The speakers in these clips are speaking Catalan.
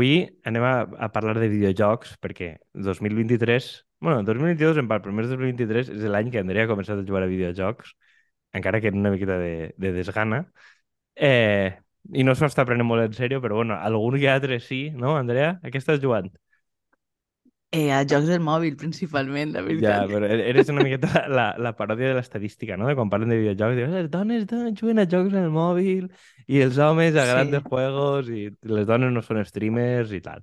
avui anem a, a parlar de videojocs perquè 2023, bueno, 2022 en part, però més 2023 és l'any que Andrea ha començat a jugar a videojocs, encara que en una miqueta de, de desgana. Eh, I no s'ho està prenent molt en sèrio, però bueno, algun que altre sí, no, Andrea? A què estàs jugant? Eh, a jocs del mòbil, principalment, la Ja, veritat. però e-, eres una miqueta la, la paròdia de l'estadística, no? De quan parlen de videojocs, dius, les dones juguen a jocs en el mòbil i els homes a Sí. grandes juegos i les dones no són streamers i tal.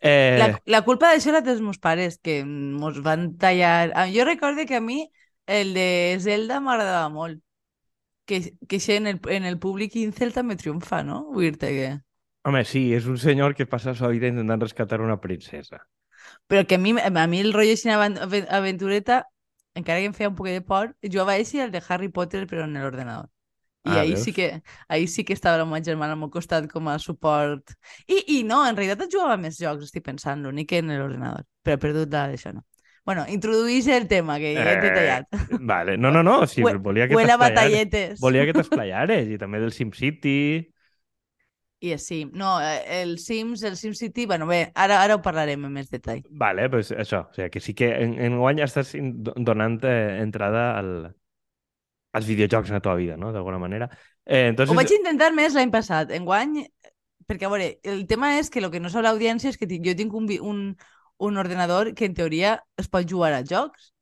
Eh, La, la culpa d'això la té els meus pares, que mos van tallar... Ah, Jo recorde que a mi el de Zelda m'agradava molt. Que, que això en el, en el públic incel també triomfa, no? Vull dir-te que... Home, sí, és un senyor que passa la seva vida intentant rescatar una princesa. Però que a mi, a mi el rotllo així aven- aven- aventureta, encara que em feia un poc de por, jugava així el de Harry Potter, però en l'ordenador. I Ah, ahí veus? sí, que, ahí sí que estava la meva germana al meu costat com a suport. I, i no, en realitat jugava a més jocs, estic pensant, l'únic que en l'ordenador. Però he perdut la d'això, no. Bueno, introduïs el tema, que ja t'he tallat. Eh, vale, no, no, no, sí, Hue- volia que t'esplayares. batalletes. Volia que t'esplayares i també del SimCity. I sí, no, eh, el Sims, el SimCity, bueno, bé, ara, ara ho parlarem amb més detall. Vale, pues això, o sigui, que sí que en, en guany estàs donant eh, entrada al, als videojocs en la teva vida, no? D'alguna manera. Eh, entonces, Ho vaig intentar més l'any passat. Enguany, perquè, a veure, el tema és que el que no sap l'audiència és que tinc, jo tinc un, un, un ordenador que en teoria es pot jugar a jocs.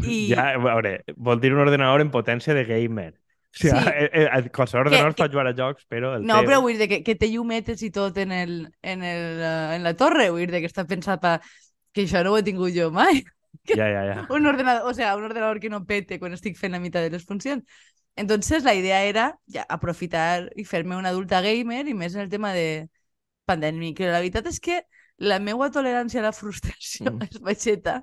i- Ja, a veure, vol dir un ordenador en potència de gamer. O sigui, Sí. eh, eh, qualsevol ordenador que- pot jugar a jocs, però el No, teu... però vull dir que, que té llumetes i tot en, el, en, el, eh, en la torre, vull dir que està pensat per... que això no ho he tingut jo mai. Ja, ja, ja. Un ordenador, o sea, un ordenador que no pete quan estic fent la meitat de les funcions. Entonces, la idea era ja, aprofitar i fer-me una adulta gamer i més en el tema de pandèmic. La veritat és que la meva tolerància a la frustració Mm. és baixeta.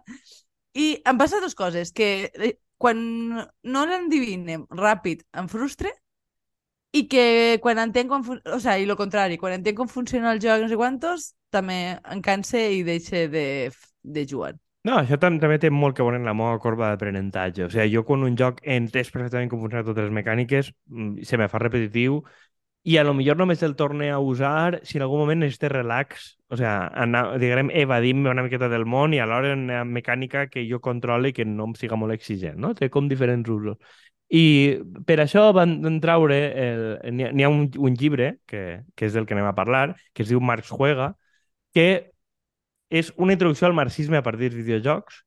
I em passa dues coses, que eh, quan no l'endivinem ràpid em frustre i que quan entenc com... O sigui, i lo contrari, quan entenc com funciona el joc, no sé quantos, també em canse i deixe de, de jugar. No, això tam també té molt que veure en la meva corba d'aprenentatge. O sigui, jo quan un joc entès perfectament com funcionen totes les mecàniques, mm, se me fa repetitiu i a lo millor només el torne a usar si en algun moment necessite relax, o sigui, anar, diguem, evadir-me una miqueta del món i alhora una mecànica que jo controli i que no em siga molt exigent, no? Té com diferents usos. I per això van. El... N'hi ha, un, un llibre, que, que és del que anem a parlar, que es diu Marx Juega, que és una introducció al marxisme a partir dels videojocs.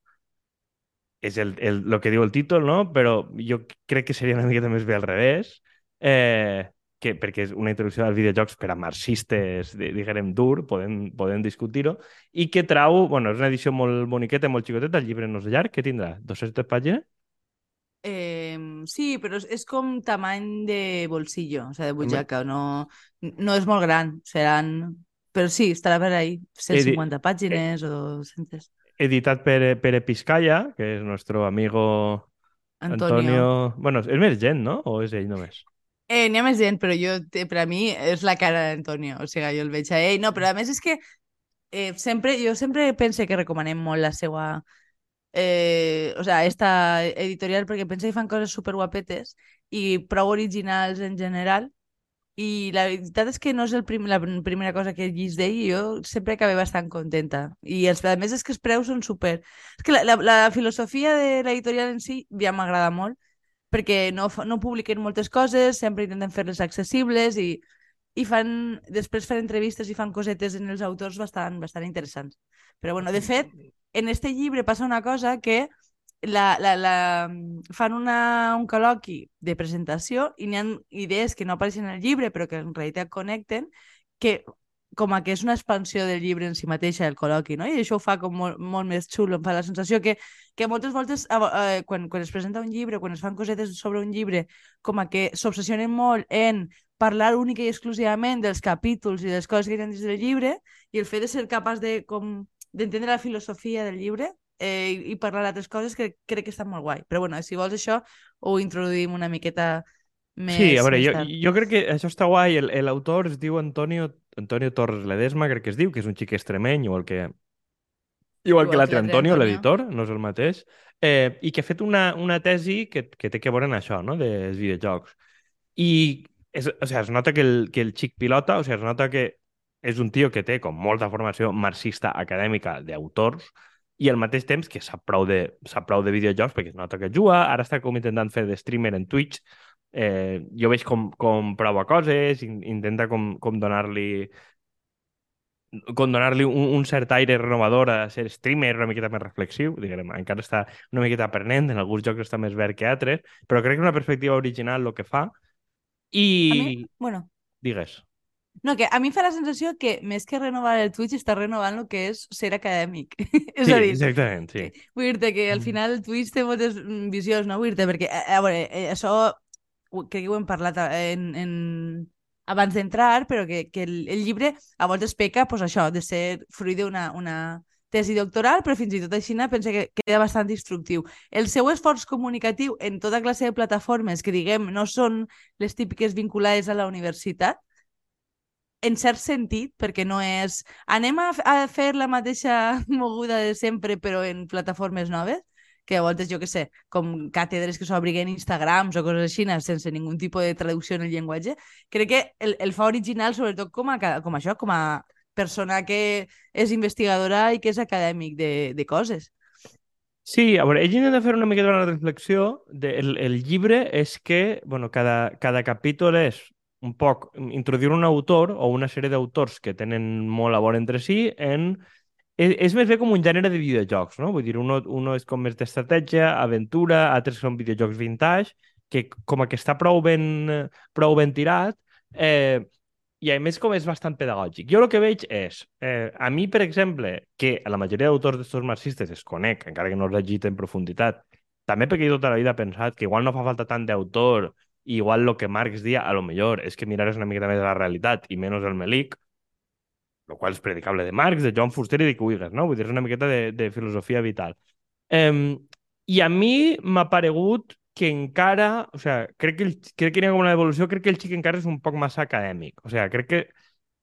És el, el, el que diu el títol, no? Però jo crec que seria una miqueta més bé al revés, eh, que, perquè és una introducció als videojocs per a marxistes, di- diguem, dur, podem, podem discutir-ho, i que trau, bueno, és una edició molt boniqueta, molt xicoteta, el llibre no és llarg, què tindrà? 200 pàgines? Eh, sí, però és, és com tamany de bolsillo, o sea, de butxaca, no, no és molt gran, seran... Però sí, estarà per ahí, 150 pàgines o 200. Editat per, per Episcaya, que és nostre amigo Antonio. Antonio... Bueno, és més gent, no? O és ell només? Eh, N'hi ha més gent, però jo, per a mi és la cara d'Antonio, o sigui, jo el veig a ell. No, però a més és que eh, sempre, jo sempre pense que recomanem molt la seva eh, o sea, esta editorial perquè pensa que fan coses super guapetes i prou originals en general i la veritat és que no és el prim, la primera cosa que vist d'ell i jo sempre acabé bastant contenta i els, a més és que els preus són super és que la, la, la filosofia de l'editorial en si ja m'agrada molt perquè no, no publiquen moltes coses, sempre intenten fer-les accessibles i, i fan, després fan entrevistes i fan cosetes en els autors bastant, bastant interessants. Però bueno, de fet, en este llibre passa una cosa que la, la, la, fan una, un col·loqui de presentació i n'hi ha idees que no apareixen en el llibre però que en realitat connecten que com a que és una expansió del llibre en si mateixa, el col·loqui, no? I això ho fa com molt, molt més xulo, em fa la sensació que, que moltes voltes, vo- eh, quan, quan es presenta un llibre, quan es fan cosetes sobre un llibre, com a que s'obsessionen molt en parlar única i exclusivament dels capítols i les coses que hi ha dins del llibre i el fet de ser capaç de, com, d'entendre la filosofia del llibre eh, i, i parlar d'altres coses que crec que està molt guai. Però bueno, si vols això, ho introduïm una miqueta més, Sí, a veure, jo, tard. jo crec que això està guai. L'autor es diu Antonio, Antonio Torres Ledesma, crec que es diu, que és un xic extremeny, igual que, igual que l'altre Antonio, l'editor, no és el mateix, eh, i que ha fet una, una tesi que, que té que veure en això, no?, dels videojocs. I es, o sea, es nota que el, que el xic pilota, o sea, es nota que és un tio que té com molta formació marxista acadèmica d'autors i al mateix temps que sap prou de, sap prou de videojocs perquè es nota que juga, ara està com intentant fer de streamer en Twitch, eh, jo veig com, com prova coses, in, intenta com, com donar-li com donar-li un, un cert aire renovador a ser streamer una miqueta més reflexiu, diguem, encara està una miqueta aprenent, en alguns jocs està més verd que altres, però crec que una perspectiva original el que fa i... Mi, bueno, Digues. no, que a mi em fa la sensació que més que renovar el Twitch està renovant el que és ser acadèmic. és sí, a dir, exactament, sí. vull dir-te que al Mm. final el Twitch té moltes mm, visions, no? Vull dir-te, perquè, a, a veure, eh, això crec que ho hem parlat en, en... abans d'entrar, però que, que el, el llibre a voltes peca pues, això, de ser fruit d'una una tesi doctoral, però fins i tot així pensa que queda bastant instructiu. El seu esforç comunicatiu en tota classe de plataformes que, diguem, no són les típiques vinculades a la universitat, en cert sentit, perquè no és anem a, a fer la mateixa moguda de sempre però en plataformes noves, que a voltes, jo que sé, com càtedres que s'obriguen Instagrams o coses així, sense ningun tipus de traducció en el llenguatge, crec que el, el fa original, sobretot com a, com això, com a persona que és investigadora i que és acadèmic de, de coses. Sí, a veure, ell intenta fer una miqueta una reflexió. De, el, el llibre és que, bueno, cada, cada capítol és un poc introduir un autor o una sèrie d'autors que tenen molt a veure entre si en... És, és més bé com un gènere de videojocs, no? Vull dir, uno, uno és com més d'estratègia, aventura, altres són videojocs vintage, que com que està prou ben, prou ben tirat, eh, i a més com és bastant pedagògic. Jo el que veig és, eh, a mi, per exemple, que a la majoria d'autors d'estos marxistes es conec, encara que no els hagi en profunditat, també perquè jo tota la vida he pensat que igual no fa falta tant d'autor, igual el que Marx dia, a lo millor, és que mirares una miqueta més a la realitat i menys el Melic, el qual és predicable de Marx, de John Fuster i de Cuigues, no? Vull dir, és una miqueta de, de filosofia vital. Eh, I a mi m'ha paregut que encara, o sea, crec que, el, crec que hi ha una evolució, crec que el xic encara és un poc massa acadèmic. O sea, crec que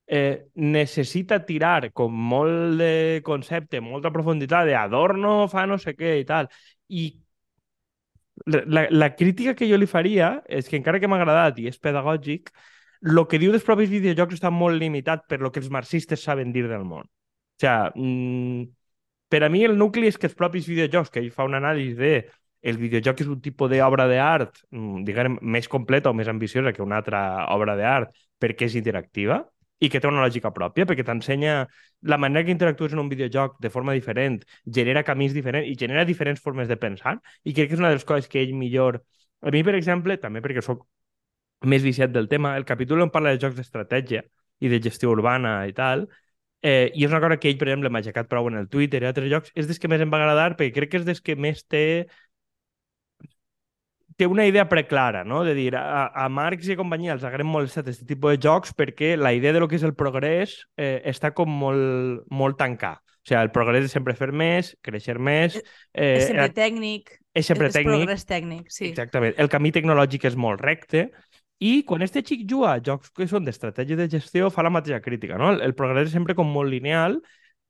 eh, necessita tirar com molt de concepte, molta profunditat, de Adorno fa no sé què i tal. I la, la crítica que jo li faria és que encara que m'ha agradat i és pedagògic, el que diu dels propis videojocs està molt limitat per lo que els marxistes saben dir del món. O sea, mm, per a mi el nucli és que els propis videojocs, que ell fa un anàlisi de el videojoc és un tipus d'obra d'art, mm, diguem, més completa o més ambiciosa que una altra obra d'art perquè és interactiva i que té una lògica pròpia, perquè t'ensenya la manera que interactues en un videojoc de forma diferent, genera camins diferents i genera diferents formes de pensar, i crec que és una de les coses que ell millor... A mi, per exemple, també perquè sóc més viciat del tema, el capítol on parla de jocs d'estratègia i de gestió urbana i tal, eh, i és una cosa que ell, per exemple, m'ha aixecat prou en el Twitter i altres jocs, és des que més em va agradar perquè crec que és des que més té té una idea preclara, no? De dir, a, a Marx i companyia els haguem molestat aquest tipus de jocs perquè la idea de lo que és el progrés eh, està com molt, molt tancat. O sigui, el progrés és sempre fer més, créixer més... Eh, és sempre tècnic, és sempre és tècnic. progrés tècnic, sí. Exactament. El camí tecnològic és molt recte i quan este xic juga a jocs que són d'estratègia de gestió fa la mateixa crítica, no? El, el progrés és sempre com molt lineal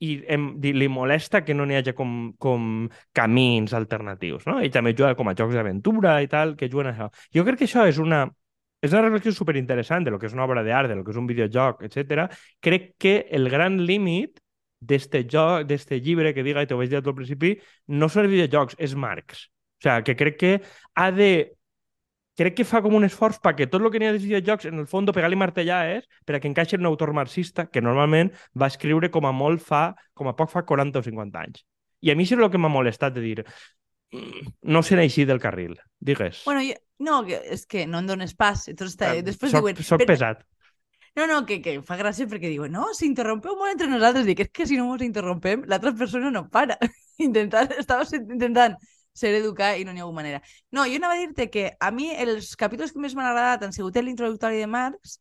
i em, li molesta que no n'hi hagi com, com camins alternatius, no? I també juga com a jocs d'aventura i tal, que juguen a això. Jo crec que això és una, és una reflexió superinteressant de lo que és una obra d'art, de lo que és un videojoc, etc. Crec que el gran límit d'este joc, d'este llibre que diga, i t'ho vaig dir al principi, no són videojocs, és Marx. O sigui, que crec que ha de crec que fa com un esforç perquè tot el que n'hi ha de videojocs, en el fons, pegar-li martellades per a que encaixi en un autor marxista que normalment va escriure com a molt fa, com a poc fa 40 o 50 anys. I a mi això és el que m'ha molestat de dir "Mm, no se n'eixir del carril, digues. Bueno, jo, no, que, és que no em dones pas. Entonces, Eh, després soc, diuen... soc "Però- pesat. No, no, que, que fa gràcia perquè diuen, no, si interrompeu molt entre nosaltres, dic, és que si no ens interrompem, l'altra persona no para. Intentant, estava intentant ser educat i no n'hi ha hagut manera. No, jo anava a dir-te que a mi els capítols que més m'han agradat han sigut l'introductori de Marx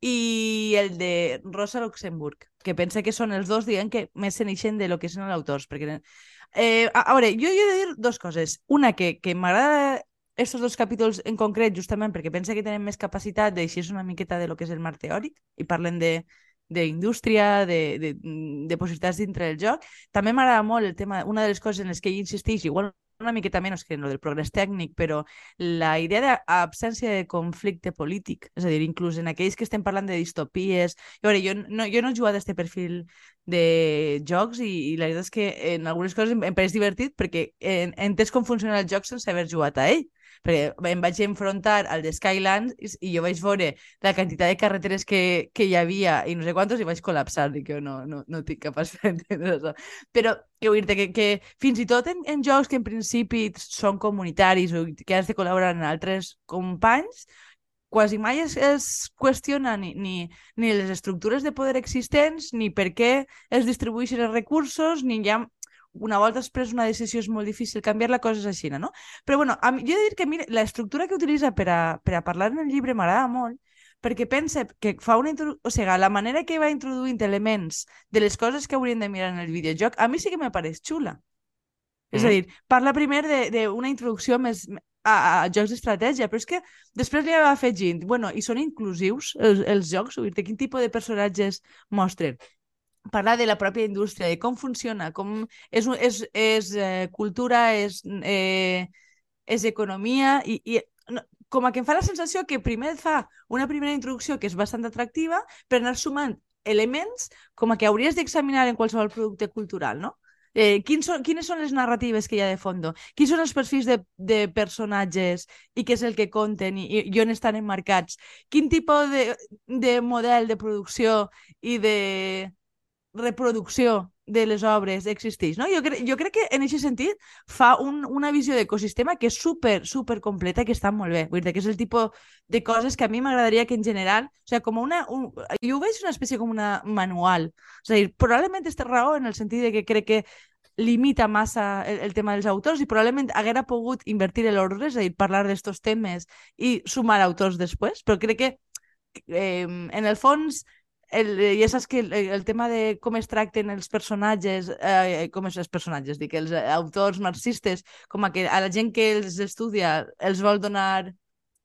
i el de Rosa Luxemburg, que pensa que són els dos, diguem, que més se n'eixen de lo que són els autors. Perquè, eh, a, a veure, jo, he de dir dos coses. Una, que, que m'agrada estos dos capítols en concret justament perquè pensa que tenen més capacitat d'eixir una miqueta de lo que és el marc teòric i parlen de d'indústria, de, de, de possibilitats dintre del joc. També m'agrada molt el tema, una de les coses en les que ell insisteix, igual una miqueta menys que en lo del progrés tècnic, però la idea d'absència de conflicte polític, és a dir, inclús en aquells que estem parlant de distopies... A veure, jo no, jo no he jugat a aquest perfil de jocs i, i la veritat és que en algunes coses em, em pareix divertit perquè he entès com funciona el joc sense haver jugat a ell perquè em vaig enfrontar al de Skylands i, jo vaig veure la quantitat de carreteres que, que hi havia i no sé quantos i vaig col·lapsar, dic que no, no, no tinc capaç d'entendre això. Però que vull dir que, que fins i tot en, en jocs que en principi són comunitaris o que has de col·laborar amb altres companys, quasi mai es, es qüestiona ni, ni, ni les estructures de poder existents, ni per què es distribueixen els recursos, ni hi ha una volta has pres una decisió és molt difícil canviar la cosa és així, no? Però bueno, a jo he de dir que mira, l'estructura que utilitza per a, per a parlar en el llibre m'agrada molt perquè pensa que fa una o sigui, la manera que va introduint elements de les coses que haurien de mirar en el videojoc, a mi sí que me pareix xula. Mm. És a mm-hmm. dir, parla primer d'una introducció més a, a jocs d'estratègia, però és que després li va afegint, bueno, i són inclusius els, els jocs? Dir, quin tipus de personatges mostren? Parlar de la pròpia indústria, de com funciona, com és, és, és eh, cultura, és, eh, és economia i, i no, com a que em fa la sensació que primer et fa una primera introducció que és bastant atractiva per anar sumant elements com a que hauries d'examinar en qualsevol producte cultural, no? Eh, quins són, quines són les narratives que hi ha de fondo? Quins són els perfils de, de personatges i què és el que conten i, i on estan emmarcats? Quin tipus de, de model de producció i de, reproducció de les obres existeix. No? Jo, cre jo crec que en aquest sentit fa un, una visió d'ecosistema que és super, super completa i que està molt bé. Vull dir que és el tipus de coses que a mi m'agradaria que en general, o sigui, com una, un, jo ho veig una espècie com una manual. És a dir, probablement té raó en el sentit de que crec que limita massa el, el tema dels autors i probablement haguera pogut invertir l'ordre, és a dir, parlar d'estos temes i sumar autors després, però crec que eh, en el fons el, eh, ja saps que el, el tema de com es tracten els personatges, eh, com és els personatges, dic, els autors marxistes, com a que a la gent que els estudia els vol donar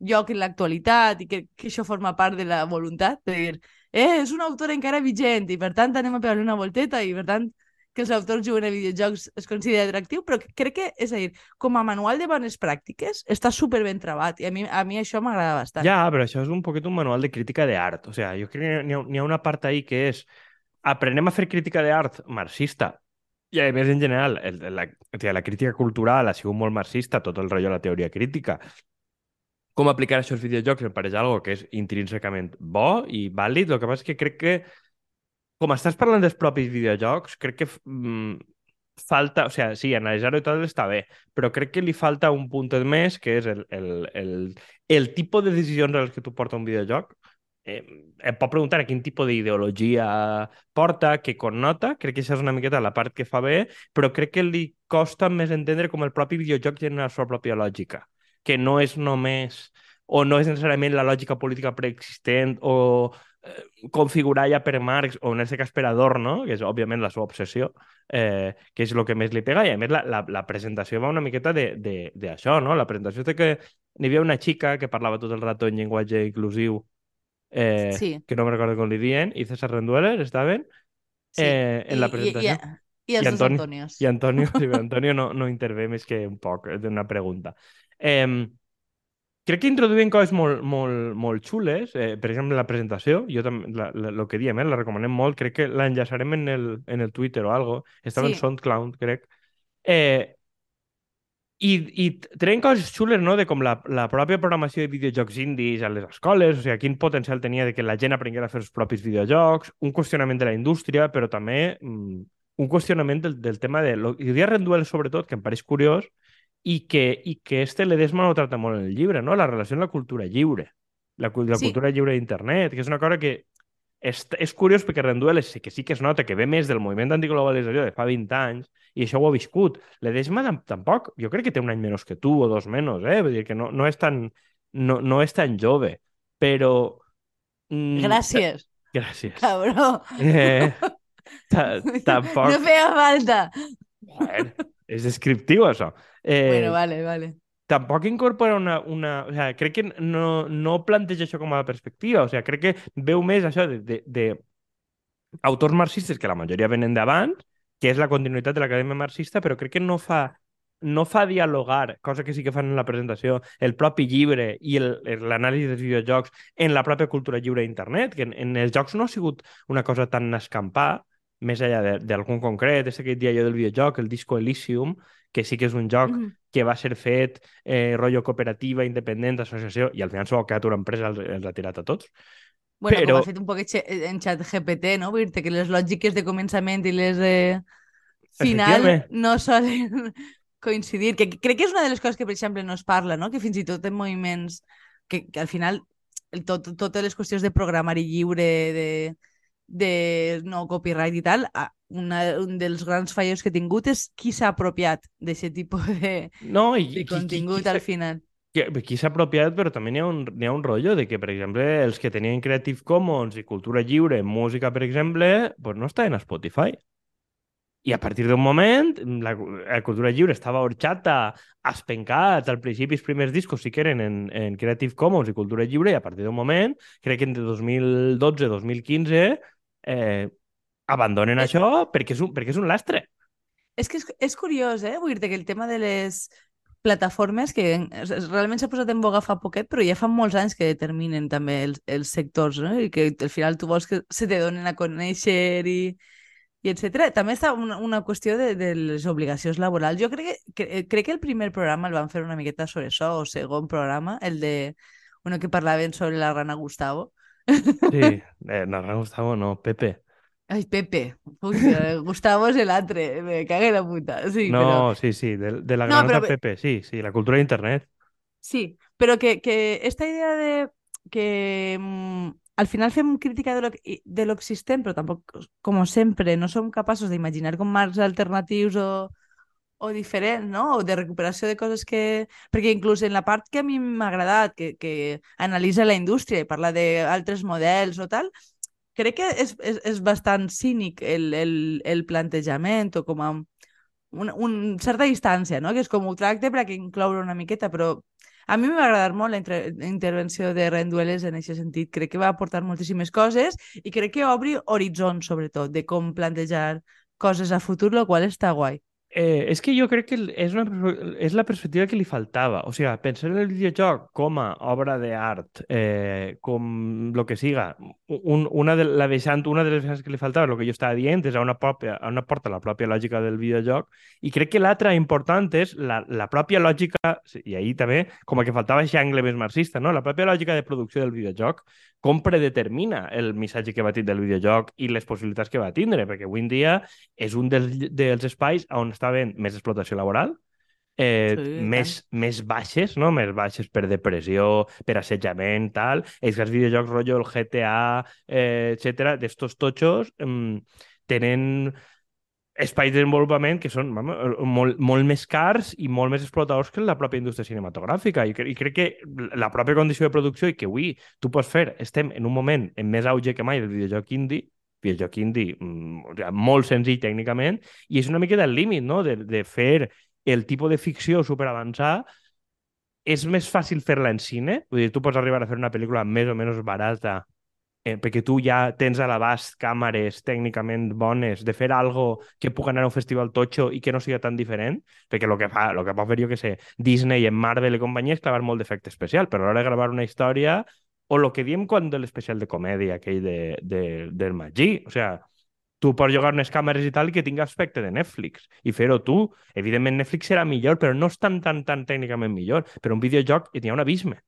lloc en l'actualitat i que, que això forma part de la voluntat, de dir, eh, és un autor encara vigent i per tant anem a pegar una volteta i per tant que els autors juguen a videojocs es considera atractiu, però crec que, és a dir, com a manual de bones pràctiques, està super ben trebat i a mi, a mi això m'agrada bastant. Ja, però això és un poquet un manual de crítica d'art. O sea, jo crec que n'hi ha, ha una part ahí que és aprenem a fer crítica d'art marxista i a més en general el, la, la crítica cultural ha sigut molt marxista, tot el rotllo de la teoria crítica. Com aplicar això als videojocs em pareix algo que és intrínsecament bo i vàlid. El que passa és que crec que com estàs parlant dels propis videojocs, crec que mm, falta, o sigui, sí, analitzar-ho i tot està bé, però crec que li falta un punt més, que és el, el, el, el tipus de decisions a les que tu porta un videojoc. Eh, em pot preguntar a quin tipus d'ideologia porta, què connota, crec que això és una miqueta la part que fa bé, però crec que li costa més entendre com el propi videojoc genera la seva pròpia lògica, que no és només o no és necessàriament la lògica política preexistent o configurar ja per Marx, o en aquest cas per Adorno, que és òbviament la seva obsessió, eh, que és el que més li pega, i a més la, la, la presentació va una miqueta d'això, no? La presentació de que n'hi havia una xica que parlava tot el rato en llenguatge inclusiu, eh, sí. que no me recordo com li diuen, i César Rendueles, estaven sí. eh, en I, la presentació. I, i, i els I Antoni, Antonios. I Antonio, sí, Antonio no, no intervé més que un poc d'una pregunta. Eh, crec que introduïen coses molt, molt, molt xules. Eh, per exemple, la presentació, jo també, la, la, lo que diem, eh, la recomanem molt. Crec que l'enllaçarem en, el, en el Twitter o algo. Estava sí. en SoundCloud, crec. Eh, i, i treien coses xules, no?, de com la, la pròpia programació de videojocs indis a les escoles, o sigui, quin potencial tenia de que la gent aprengués a fer els propis videojocs, un qüestionament de la indústria, però també mm, un qüestionament del, del tema de... Lo, I dia Renduel, sobretot, que em pareix curiós, i que, i que este Ledesma no trata molt en el llibre, no? la relació amb la cultura lliure, la, la sí. cultura lliure d'internet, que és una cosa que és, és curiós perquè Renduel és, que sí que es nota que ve més del moviment d'antiglobalització de fa 20 anys i això ho ha viscut. Ledesma tampoc, jo crec que té un any menys que tu o dos menys, eh? Vull dir que no, no, és tan, no, no és tan jove, però... Mm, Gràcies. Gràcies. Cabró. Eh, tampoc... No feia falta. Bueno, és descriptiu, això. Eh, bueno, vale, vale. Tampoc incorpora una... una o sea, crec que no, no planteja això com a perspectiva. O sea, crec que veu més això de, de, de autors marxistes que la majoria venen d'abans, que és la continuïtat de l'acadèmia marxista, però crec que no fa no fa dialogar, cosa que sí que fan en la presentació, el propi llibre i l'anàlisi dels videojocs en la pròpia cultura lliure d'internet, que en, en els jocs no ha sigut una cosa tan escampar, més enllà d'algun concret, és aquest dia jo del videojoc, el Disco Elysium, que sí que és un joc mm -hmm. que va ser fet eh, rotllo cooperativa, independent, associació, i al final s'ho ha quedat una empresa, els, els ha tirat a tots. Bueno, però... com ha fet un poc en xat GPT, no? Vull dir que les lògiques de començament i les de final no solen coincidir. Que crec que és una de les coses que, per exemple, no es parla, no? Que fins i tot en moviments que, que al final el, tot, totes les qüestions de programari lliure, de, de no copyright i tal, una, un dels grans fallos que he tingut és qui s'ha apropiat d'aquest tipus de, no, i, de contingut qui, qui, al final. Qui, qui s'ha apropiat, però també n'hi ha, un, ha un rotllo de que, per exemple, els que tenien Creative Commons i cultura lliure música, per exemple, pues no estaven a Spotify. I a partir d'un moment, la, la cultura lliure estava orxata, espencat, al principi els primers discos sí que eren en, en Creative Commons i cultura lliure, i a partir d'un moment, crec que entre 2012 i 2015, eh, abandonen eh... això perquè és, un, perquè és un lastre. És que és, és curiós, eh? Vull dir que el tema de les plataformes que realment s'ha posat en boga fa poquet, però ja fa molts anys que determinen també els, els sectors, no? I que al final tu vols que se te donen a conèixer i, i etc. També està una, una qüestió de, de les obligacions laborals. Jo crec que, que, crec que el primer programa el van fer una miqueta sobre això, o segon programa, el de uno que parlaven sobre la rana Gustavo, Sí, eh, no, Gustavo no, Pepe. Ay, Pepe. Uy, Gustavo es el atre, me cague la puta. Sí, no, pero... sí, sí, de, de la no, pero... Pepe, sí, sí, la cultura de Internet. Sí, pero que, que esta idea de que mmm, al final fem crítica de lo, de lo existent, però tampoc, com sempre, no som capaços d'imaginar com marcs alternatius o, o diferent, no? O de recuperació de coses que... Perquè inclús en la part que a mi m'ha agradat, que, que analitza la indústria i parla d'altres models o tal, crec que és, és, és bastant cínic el, el, el plantejament o com a una, una certa distància, no? Que és com ho tracte perquè incloure una miqueta, però a mi m'ha agradat molt la, inter intervenció de Rendueles en aquest sentit. Crec que va aportar moltíssimes coses i crec que obri horitzons, sobretot, de com plantejar coses a futur, el qual està guai. Eh, és que jo crec que és, una, és la perspectiva que li faltava. O sigui, pensar en el videojoc com a obra d'art, eh, com el que siga, un, una, de, la vessant, una de les vessants que li faltava, el que jo estava dient, és a una, pròpia, a una porta la pròpia lògica del videojoc, i crec que l'altra important és la, la pròpia lògica, i ahir també, com a que faltava aquest angle més marxista, no? la pròpia lògica de producció del videojoc, com predetermina el missatge que va tindre el videojoc i les possibilitats que va tindre, perquè avui en dia és un dels, dels espais on està havent més explotació laboral, eh, sí, més, més baixes, no? més baixes per depressió, per assetjament, tal. Els grans videojocs, rotllo, el GTA, eh, etc d'estos totxos, eh, tenen espais de desenvolupament que són vamos, molt, molt més cars i molt més explotadors que la pròpia indústria cinematogràfica. I, I crec que la pròpia condició de producció i que avui tu pots fer, estem en un moment en més auge que mai del videojoc indie, videojoc indie mm, molt senzill tècnicament, i és una mica del límit, no?, de, de fer el tipus de ficció superavançada és més fàcil fer-la en cine, vull dir, tu pots arribar a fer una pel·lícula més o menys barata eh, perquè tu ja tens a l'abast càmeres tècnicament bones de fer algo que puc anar a un festival totxo i que no sigui tan diferent, perquè el que fa, el que pot fer, jo que sé, Disney en Marvel i companyia és clavar molt d'efecte especial, però a l'hora de gravar una història o el que diem quan de l'especial de comèdia aquell de, de, del Magí, o sea, tu pots jugar unes càmeres i tal que tingui aspecte de Netflix i fer-ho tu. Evidentment Netflix serà millor, però no és tan, tan, tan tècnicament millor. Però un videojoc hi ha un abisme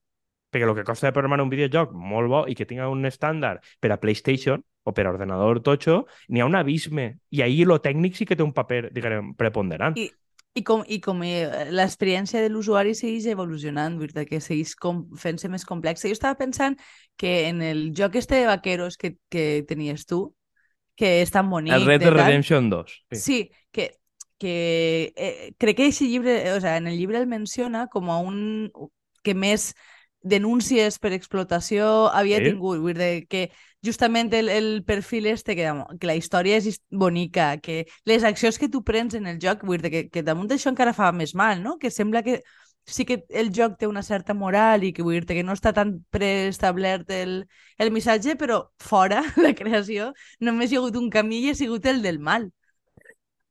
perquè el que costa de programar un videojoc molt bo i que tinga un estàndard per a PlayStation o per a ordenador totxo, n'hi ha un abisme. I ahir lo tècnic sí que té un paper, diguem, preponderant. I, i com, i com eh, l'experiència de l'usuari segueix evolucionant, dir que segueix fent-se més complexa. Jo estava pensant que en el joc este de vaqueros que, que tenies tu, que és tan bonic... El Red Dead Redemption 2. Sí, sí que, que eh, crec que aquest llibre, o sea, en el llibre el menciona com a un que més denúncies per explotació havia sí. tingut, vull dir que justament el, el perfil este, que, que la història és bonica, que les accions que tu prens en el joc, vull dir que, que damunt d'això encara fa més mal, no? Que sembla que sí que el joc té una certa moral i que vull dir que no està tan preestablert el, el missatge, però fora la creació només hi ha hagut un camí i ha sigut el del mal.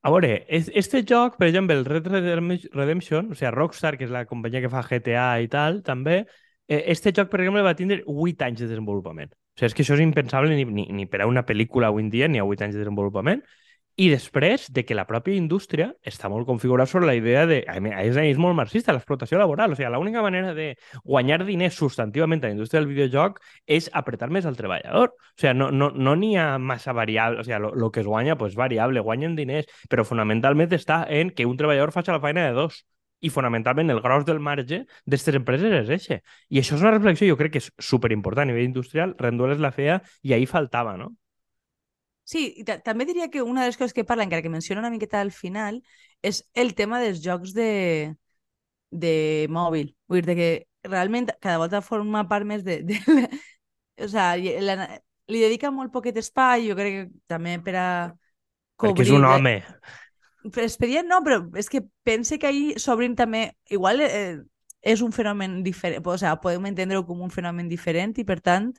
A veure, es- este joc, per exemple, el Red Redem- Redemption, o sigui, Rockstar, que és la companyia que fa GTA i tal, també, este joc, per exemple, va tindre 8 anys de desenvolupament. O sigui, és que això és impensable ni, ni, ni per a una pel·lícula avui en dia, ni a 8 anys de desenvolupament. I després de que la pròpia indústria està molt configurada sobre la idea de... A més, és, molt marxista, l'explotació laboral. O sigui, l'única manera de guanyar diners substantivament a la indústria del videojoc és apretar més al treballador. O sigui, no n'hi no, no ha massa variable. O sigui, lo que es guanya pues, variable, guanyen diners, però fonamentalment està en que un treballador faci la feina de dos. I fonamentalment el gros del marge d'aquestes empreses és eixe. I això és una reflexió, jo crec que és superimportant a nivell industrial. Rendueles la feia i ahí faltava, no? Sí, i ta- també diria que una de les coses que parla, encara que menciona una miqueta al final, és el tema dels jocs de, de mòbil. Vull dir que realment cada volta forma part més de... de o sigui, la, li dedica molt poquet espai, jo crec que també per a Perquè cobrir... és un la- home. Expedient no, però és que pense que ahir s'obrin també... Igual eh, és un fenomen diferent, o sigui, podem entendre-ho com un fenomen diferent i, per tant,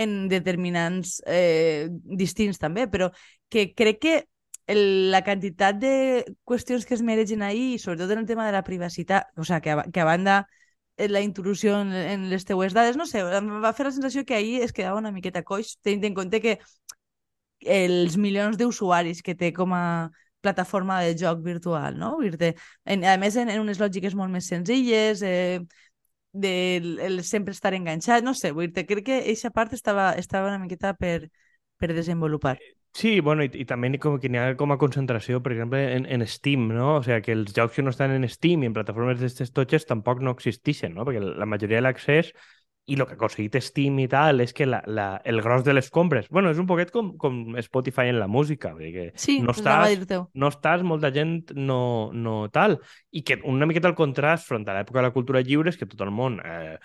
en determinants eh, distints també, però que crec que el, la quantitat de qüestions que es mereixen ahir, sobretot en el tema de la privacitat, o sigui, que, a, que a banda eh, la intrusió en, en les teues dades, no sé, em va fer la sensació que ahir es quedava una miqueta coix, tenint en compte que els milions d'usuaris que té com a plataforma de joc virtual, no? Dir-te, a més, en, en unes lògiques molt més senzilles, eh, de el, el sempre estar enganxat, no sé, vull dir-te, crec que aquesta part estava, estava una miqueta per, per desenvolupar. Sí, bueno, i, i també com que n'hi ha com a concentració, per exemple, en, en Steam, no? O sigui, que els jocs que no estan en Steam i en plataformes d'aquestes totxes tampoc no existeixen, no? Perquè la majoria de l'accés i el que ha aconseguit Steam i tal és que la, la, el gros de les compres... bueno, és un poquet com, com Spotify en la música, perquè Sí, no estàs, no estàs, molta gent no, no tal. I que una miqueta el contrast front a l'època de la cultura lliure és que tot el món eh,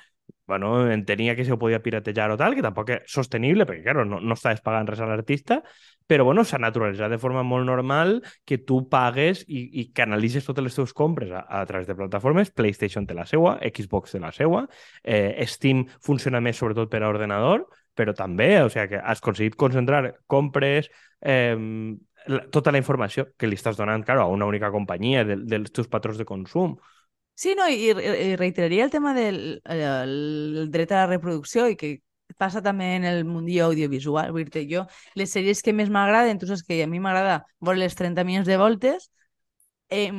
bueno, entenia que se ho podia piratejar o tal, que tampoc és sostenible, perquè, claro, no, no estaves pagant res a l'artista, però bueno, s'ha naturalitzat de forma molt normal que tu pagues i, i canalitzes totes les teves compres a, a través de plataformes. PlayStation té la seua, Xbox té la seua, eh, Steam funciona més sobretot per a ordenador, però també, o sigui, que has aconseguit concentrar compres, eh, la, tota la informació que li estàs donant, claro, a una única companyia de, dels teus patrons de consum. Sí, no, i, i reiteraria el tema del el, el dret a la reproducció i que passa també en el mundillo audiovisual. Vull dir jo, les sèries que més m'agraden, tu saps que a mi m'agrada veure les 30 milions de voltes, eh,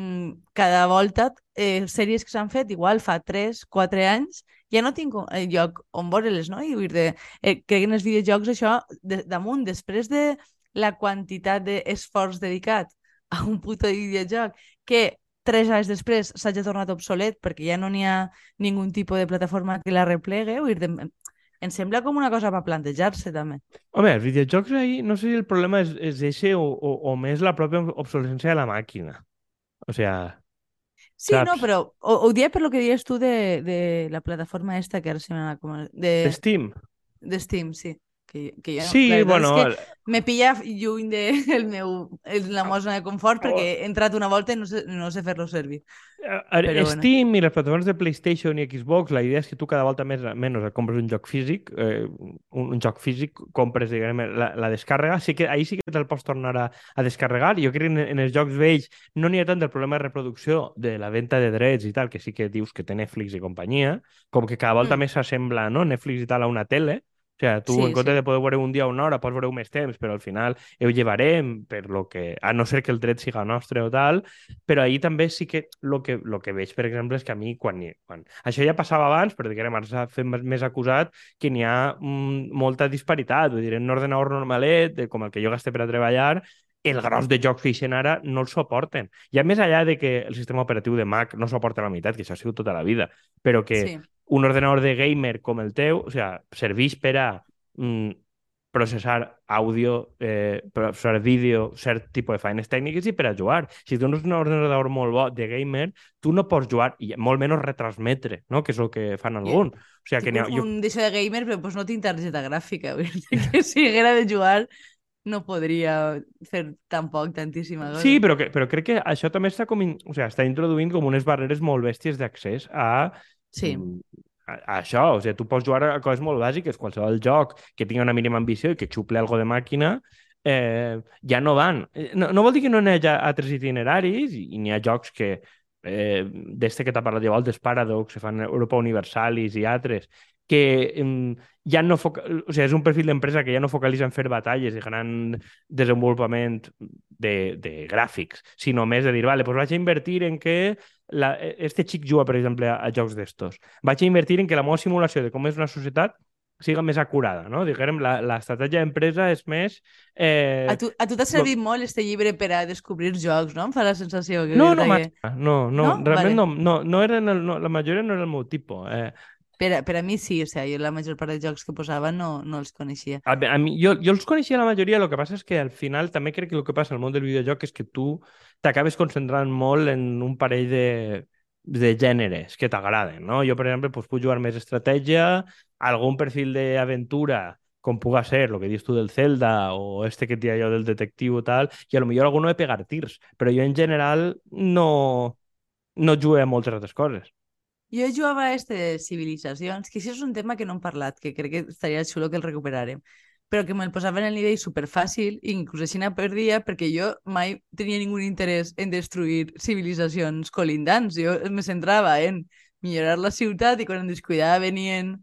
cada volta eh, sèries que s'han fet, igual fa 3, 4 anys, ja no tinc eh, lloc on veure-les, no? I vull dir, eh, crec que en els videojocs això, de, damunt, després de la quantitat d'esforç dedicat a un puto videojoc que tres anys després s'hagi tornat obsolet perquè ja no n'hi ha ningú tipus de plataforma que la replegue, vull dir, em sembla com una cosa per plantejar-se també. Home, els videojocs ahí, no sé si el problema és, és eixe o, o, o més la pròpia obsolescència de la màquina. O sea, Sí, Saps? no, però ho, ho diria per lo que dius tu de, de la plataforma esta que ara se m'ha. De, de Steam. de Steam, sí. Que, que jo, Sí, la bueno, és que me pilla lluny de el meu, el, la meva zona de confort perquè he entrat una volta i no sé, no sé fer-lo servir. a- a- Però bueno. Steam i les plataformes de PlayStation i Xbox, la idea és que tu cada volta més menys compres un joc físic, eh, un, un joc físic, compres diguem, la, la descàrrega, sí que ahí sí que te'l pots tornar a, a descarregar. Jo crec que en, en els jocs vells no n'hi ha tant del problema de reproducció de la venda de drets i tal, que sí que dius que té Netflix i companyia, com que cada volta Mm. més s'assembla no? Netflix i tal a una tele, o sigui, tu Sí, en compte sí. de poder veure un dia o una hora, pots veure més temps, però al final ho llevarem per lo que, a no ser que el dret siga nostre o tal, però ahir també sí que el que, lo que veig, per exemple, és que a mi, quan, quan... això ja passava abans, però diguem, ara s'ha fet més, acusat que n'hi ha mm, molta disparitat. Vull dir, en un ordenador normalet, de, com el que jo gaste per a treballar, el gros de jocs que eixen ara no el suporten. Ja més allà de que el sistema operatiu de Mac no suporta la meitat, que això ha sigut tota la vida, però que Sí. un ordenador de gamer com el teu, o sea, serveix per a mm, processar àudio, eh, processar vídeo, cert tipus de feines tècniques i per a jugar. Si tu no és un ordenador molt bo de gamer, tu no pots jugar i molt menys retransmetre, no? que és el que fan algun. O sigui, que ha, un, jo, d'això de gamer, però pues, no tinc targeta gràfica. Que si haguera de jugar no podria fer tampoc tantíssima cosa. Sí, però, que, però crec que això també està, com, in- o sigui, està introduint com unes barreres molt bèsties d'accés a, Sí. mm, a, a això. O sigui, tu pots jugar a coses molt bàsiques. Qualsevol joc que tingui una mínima ambició i que xuple algo de màquina eh, ja no van. Eh, no, no vol dir que no n'hi hagi altres itineraris i, i n'hi ha jocs que eh, d'este que t'ha parlat de voltes, Paradox, que fan Europa Universalis i altres, que ja no foca... o sigui, és un perfil d'empresa que ja no focalitza en fer batalles i gran desenvolupament de, de gràfics, sinó més de dir, vale, pues vaig a invertir en que la, este xic juga, per exemple, a, a jocs d'estos. Vaig a invertir en que la meva simulació de com és una societat siga més acurada, no? Diguem, l'estratègia d'empresa és més... Eh... A tu, a tu t'ha servit lo... molt este llibre per a descobrir jocs, no? Em fa la sensació que... No, no, que... no, no, no, realment vale. no, no, no eren el, no, la majoria no era el meu tipus. Eh, per a, per a mi sí, o sigui, jo la major part de jocs que posava no, no els coneixia. A, a mi, jo, jo els coneixia la majoria, el que passa és que al final també crec que el que passa al món del videojoc és que tu t'acabes concentrant molt en un parell de, de gèneres que t'agraden, no? Jo, per exemple, pues, puc jugar més estratègia, algun perfil d'aventura, com puga ser, el que dius tu del Zelda o este que dia jo del detectiu o tal, i a lo millor alguno de pegar tirs, però jo en general no, no jugué a moltes altres coses. Jo jugava a este de civilitzacions, que això és un tema que no hem parlat, que crec que estaria xulo que el recuperarem però que me'l posava en el nivell superfàcil, inclús així perdia, perquè jo mai tenia ningú interès en destruir civilitzacions colindants. Jo me centrava en millorar la ciutat i quan em descuidava venien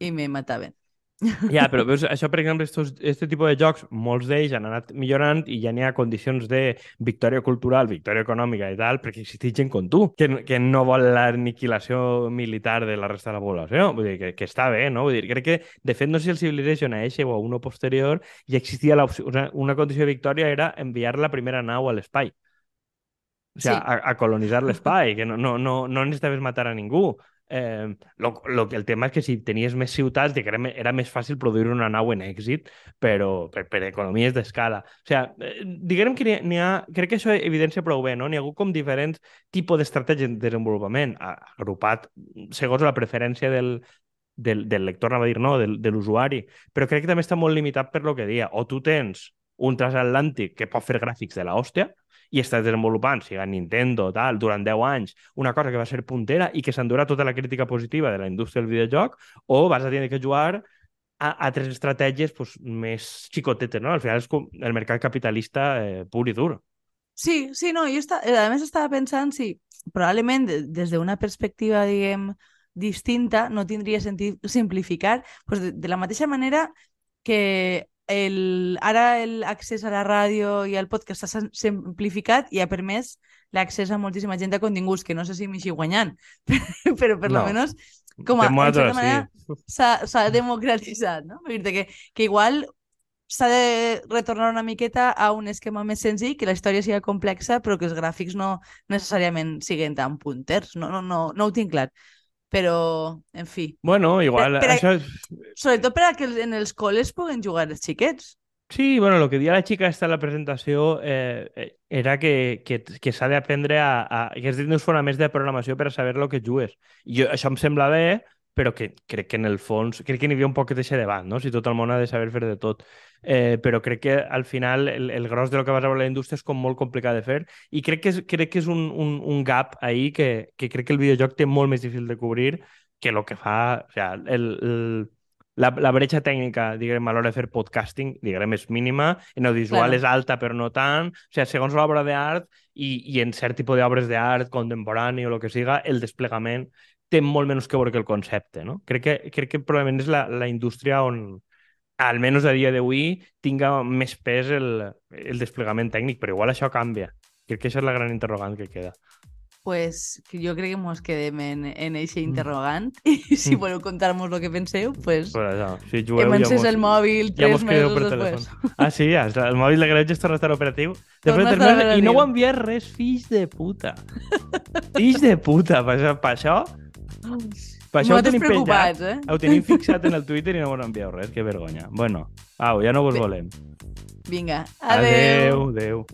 i me mataven. Ja, però veus, això, per exemple, estos, este tipus de jocs, molts d'ells han anat millorant i ja n'hi ha condicions de victòria cultural, victòria econòmica i tal, perquè existeix gent com tu, que, que no vol l'aniquilació militar de la resta de la població. Vull dir, que, que està bé, no? Vull dir, crec que, de fet, no sé si el Civilization a eixe o a uno posterior, ja existia la una, una condició de victòria era enviar la primera nau a l'espai. O sigui, sí. a, a colonitzar l'espai, que no, no, no, no necessitaves matar a ningú. Eh, lo, lo, el tema és que si tenies més ciutats, era, era més fàcil produir una nau en èxit, però per, per economies d'escala. O sigui, eh, diguem que n'hi ha... Crec que això evidència prou bé, no? N'hi ha hagut com diferents tipus d'estratègia de desenvolupament, agrupat segons la preferència del, del, del lector, anava a dir, no, del, de l'usuari. Però crec que també està molt limitat per lo que dia. O tu tens un transatlàntic que pot fer gràfics de la i està desenvolupant, siga Nintendo, tal, durant 10 anys, una cosa que va ser puntera i que s'endurà tota la crítica positiva de la indústria del videojoc, o vas a tenir que jugar a altres estratègies pues, més xicotetes, no? Al final és com el mercat capitalista eh, pur i dur. Sí, sí, no, jo està, a més estava pensant si probablement des d'una perspectiva, diguem, distinta, no tindria sentit simplificar, pues de, de la mateixa manera que el, ara l'accés a la ràdio i al podcast s'ha simplificat i ha permès l'accés a moltíssima gent de continguts, que no sé si m'hi guanyant, però per no. menys com a, en certa manera s'ha sí. democratitzat, no? dir que, que igual s'ha de retornar una miqueta a un esquema més senzill, que la història sigui complexa, però que els gràfics no necessàriament siguin tan punters. No, no, no, no ho tinc clar però, en fi. Bueno, igual... Per, per això... a... Sobretot per a que en els col·les puguen jugar els xiquets. Sí, bueno, el que dia la xica està en la presentació eh, eh era que, que, que s'ha d'aprendre a, a... que és dins una més de programació per a saber el que jugues. I jo, això em sembla bé, però que crec que en el fons, crec que n'hi havia un poc d'aquest debat, no? Si tot el món ha de saber fer de tot. Eh, però crec que al final el, el gros de lo que vas a veure la indústria és com molt complicat de fer i crec que és, crec que és un, un, un gap ahí que, que crec que el videojoc té molt més difícil de cobrir que el que fa... O sea, el, el, la, la bretxa tècnica, diguem, a l'hora de fer podcasting, diguem, és mínima, en audiovisual claro. és alta, però no tant. O sigui, segons l'obra d'art i, i en cert tipus d'obres d'art contemporani o el que siga, el desplegament té molt menys que veure que el concepte, no? Crec que, crec que probablement és la, la indústria on, almenys a dia d'avui, tinga més pes el, el desplegament tècnic, però igual això canvia. Crec que això és la gran interrogant que queda. Pues jo crec que mos quedem en, en eixe mm. interrogant mm. i si mm. voleu contar-nos el que penseu, pues, pues això, si jugueu, que m'encés ja el mòbil tres ja mesos per després. Telèfon. Ah, sí, ja, el mòbil de Garage està estar operatiu. Després de tres mesos, I no ho envies res, fills de puta. fills de puta, per això, per això per això ho tenim penjat, eh? ho tenim fixat en el Twitter i no m'ho envieu res, que vergonya. Bueno, au, ja no vos volem. Vinga, adeu. Adeu, adeu.